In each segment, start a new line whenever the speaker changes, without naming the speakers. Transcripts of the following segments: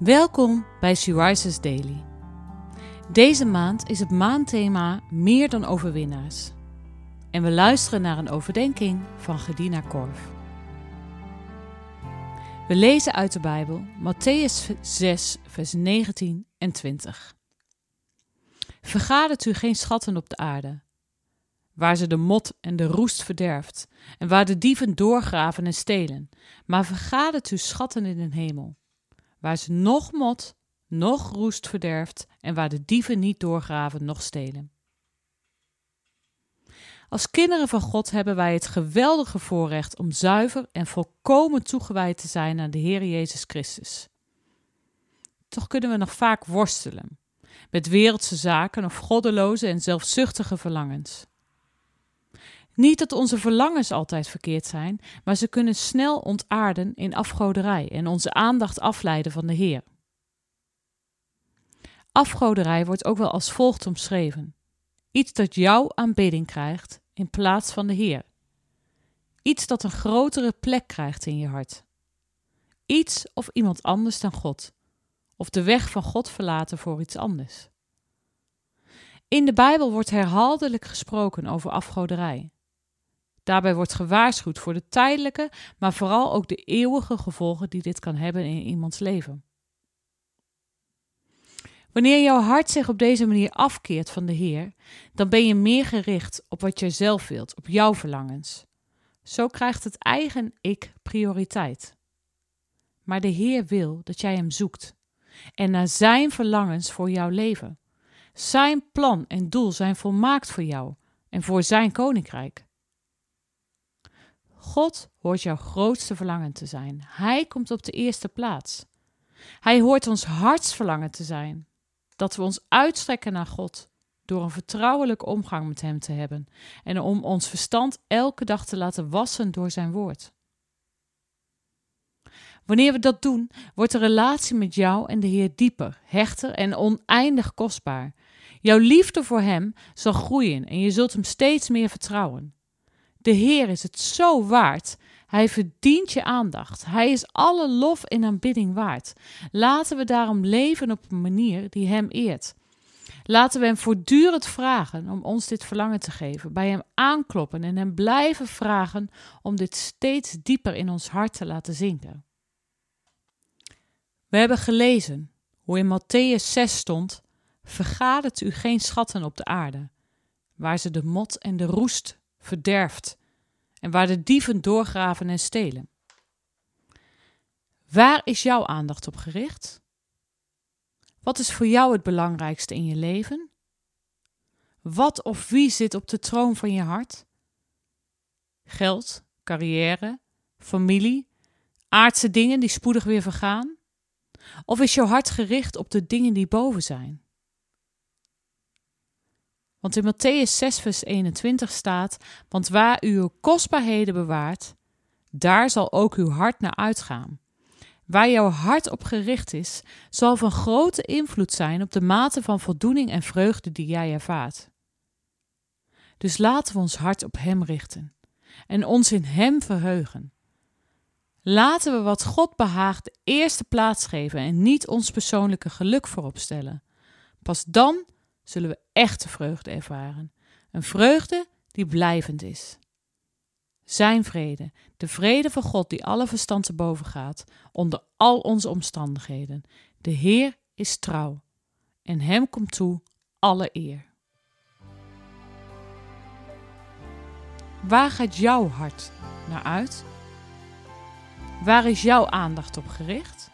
Welkom bij Syriza's Daily. Deze maand is het maandthema Meer dan overwinnaars. En we luisteren naar een overdenking van Gedina Korf. We lezen uit de Bijbel Matthäus 6, vers 19 en 20. Vergadert u geen schatten op de aarde, waar ze de mot en de roest verderft, en waar de dieven doorgraven en stelen, maar vergadert uw schatten in de hemel waar ze nog mot, nog roest verderft en waar de dieven niet doorgraven, nog stelen. Als kinderen van God hebben wij het geweldige voorrecht om zuiver en volkomen toegewijd te zijn aan de Heer Jezus Christus. Toch kunnen we nog vaak worstelen met wereldse zaken of goddeloze en zelfzuchtige verlangens. Niet dat onze verlangens altijd verkeerd zijn, maar ze kunnen snel ontaarden in afgoderij en onze aandacht afleiden van de Heer. Afgoderij wordt ook wel als volgt omschreven: iets dat jouw aanbidding krijgt in plaats van de Heer. Iets dat een grotere plek krijgt in je hart. Iets of iemand anders dan God, of de weg van God verlaten voor iets anders. In de Bijbel wordt herhaaldelijk gesproken over afgoderij. Daarbij wordt gewaarschuwd voor de tijdelijke, maar vooral ook de eeuwige gevolgen die dit kan hebben in iemands leven. Wanneer jouw hart zich op deze manier afkeert van de Heer, dan ben je meer gericht op wat jij zelf wilt, op jouw verlangens. Zo krijgt het eigen ik prioriteit. Maar de Heer wil dat jij Hem zoekt en naar Zijn verlangens voor jouw leven. Zijn plan en doel zijn volmaakt voor jou en voor Zijn koninkrijk. God hoort jouw grootste verlangen te zijn. Hij komt op de eerste plaats. Hij hoort ons hartsverlangen te zijn. Dat we ons uitstrekken naar God door een vertrouwelijke omgang met Hem te hebben en om ons verstand elke dag te laten wassen door Zijn woord. Wanneer we dat doen, wordt de relatie met jou en de Heer dieper, hechter en oneindig kostbaar. Jouw liefde voor Hem zal groeien en je zult Hem steeds meer vertrouwen. De Heer is het zo waard. Hij verdient je aandacht. Hij is alle lof en aanbidding waard. Laten we daarom leven op een manier die Hem eert. Laten we Hem voortdurend vragen om ons dit verlangen te geven, bij Hem aankloppen en Hem blijven vragen om dit steeds dieper in ons hart te laten zinken. We hebben gelezen hoe in Matthäus 6 stond: Vergadert u geen schatten op de aarde, waar ze de mot en de roest verderft en waar de dieven doorgraven en stelen. Waar is jouw aandacht op gericht? Wat is voor jou het belangrijkste in je leven? Wat of wie zit op de troon van je hart? Geld, carrière, familie, aardse dingen die spoedig weer vergaan? Of is jouw hart gericht op de dingen die boven zijn? Want in Matthäus 6, vers 21 staat: Want waar u uw kostbaarheden bewaart, daar zal ook uw hart naar uitgaan. Waar jouw hart op gericht is, zal van grote invloed zijn op de mate van voldoening en vreugde die jij ervaart. Dus laten we ons hart op Hem richten en ons in Hem verheugen. Laten we wat God behaagt de eerste plaats geven en niet ons persoonlijke geluk voorop stellen. Pas dan zullen we echte vreugde ervaren. Een vreugde die blijvend is. Zijn vrede, de vrede van God die alle verstand te boven gaat, onder al onze omstandigheden. De Heer is trouw en Hem komt toe alle eer. Waar gaat jouw hart naar uit? Waar is jouw aandacht op gericht?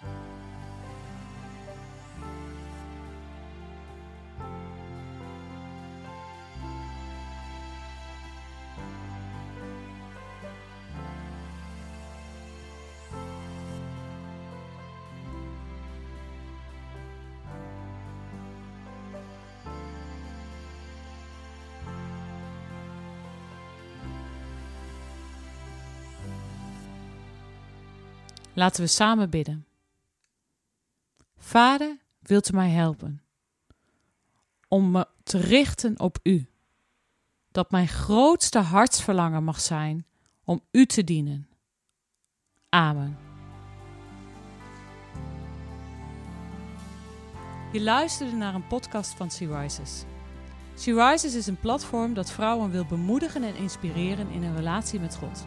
Laten we samen bidden. Vader, wilt u mij helpen om me te richten op u, dat mijn grootste hartsverlangen mag zijn om u te dienen. Amen. Je luisterde naar een podcast van Sea Rises. Sea Rises is een platform dat vrouwen wil bemoedigen en inspireren in hun relatie met God.